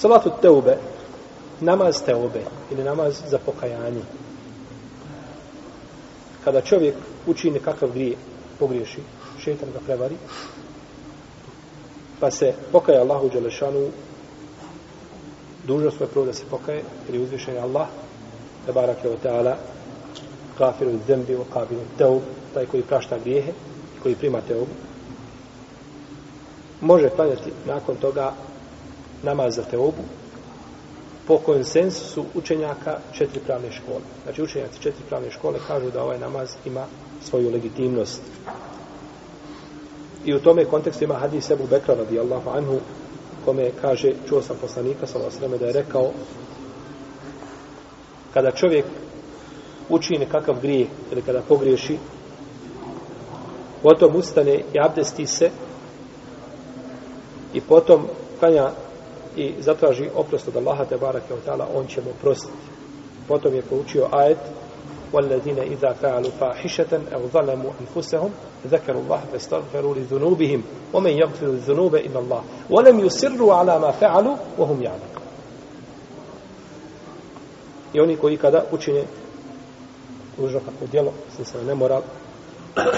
Salatu teube, namaz teube, ili namaz za pokajanje. Kada čovjek učini kakav grije, pogriješi, šetan ga prevari, pa se pokaje Allahu Đelešanu, dužno svoje prvo da se pokaje, jer je uzvišen Allah, te barake o teala, kafiru zembi, o kabiru teub, taj koji prašta grijehe, koji prima teubu, može klanjati nakon toga namaz za teobu po konsensusu učenjaka četiri pravne škole. Znači učenjaci četiri pravne škole kažu da ovaj namaz ima svoju legitimnost. I u tome kontekstu ima hadis Ebu Bekra radijallahu anhu kome kaže, čuo sam poslanika sa osreme da je rekao kada čovjek učini kakav grije ili kada pogriješi potom ustane i abdesti se i potom klanja i zatraži oprost od Allaha te barake od ta'ala, on će mu prostiti. Potom je poučio ajet وَالَّذِينَ إِذَا فَعَلُوا فَاحِشَةً أَوْ ظَلَمُوا أَنفُسَهُمْ ذَكَرُوا اللَّهَ فَاسْتَغْفِرُوا لِذُنُوبِهِمْ وَمَنْ يَغْفِرُ الذُّنُوبَ إِلَّا اللَّهُ وَلَمْ يُسِرُّوا عَلَى مَا فَعَلُوا وَهُمْ يَعْلَمُونَ I oni koji kada učine užno kako djelo, se se nemoral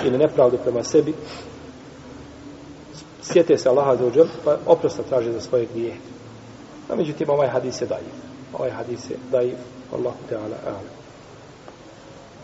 ili nepravdu prema sebi, sjete se Allaha za uđel, pa oprosta traže za svoje grije. A međutim, ovaj hadis je dajiv. Ovaj hadis je dajiv. Allahu Teala, alam.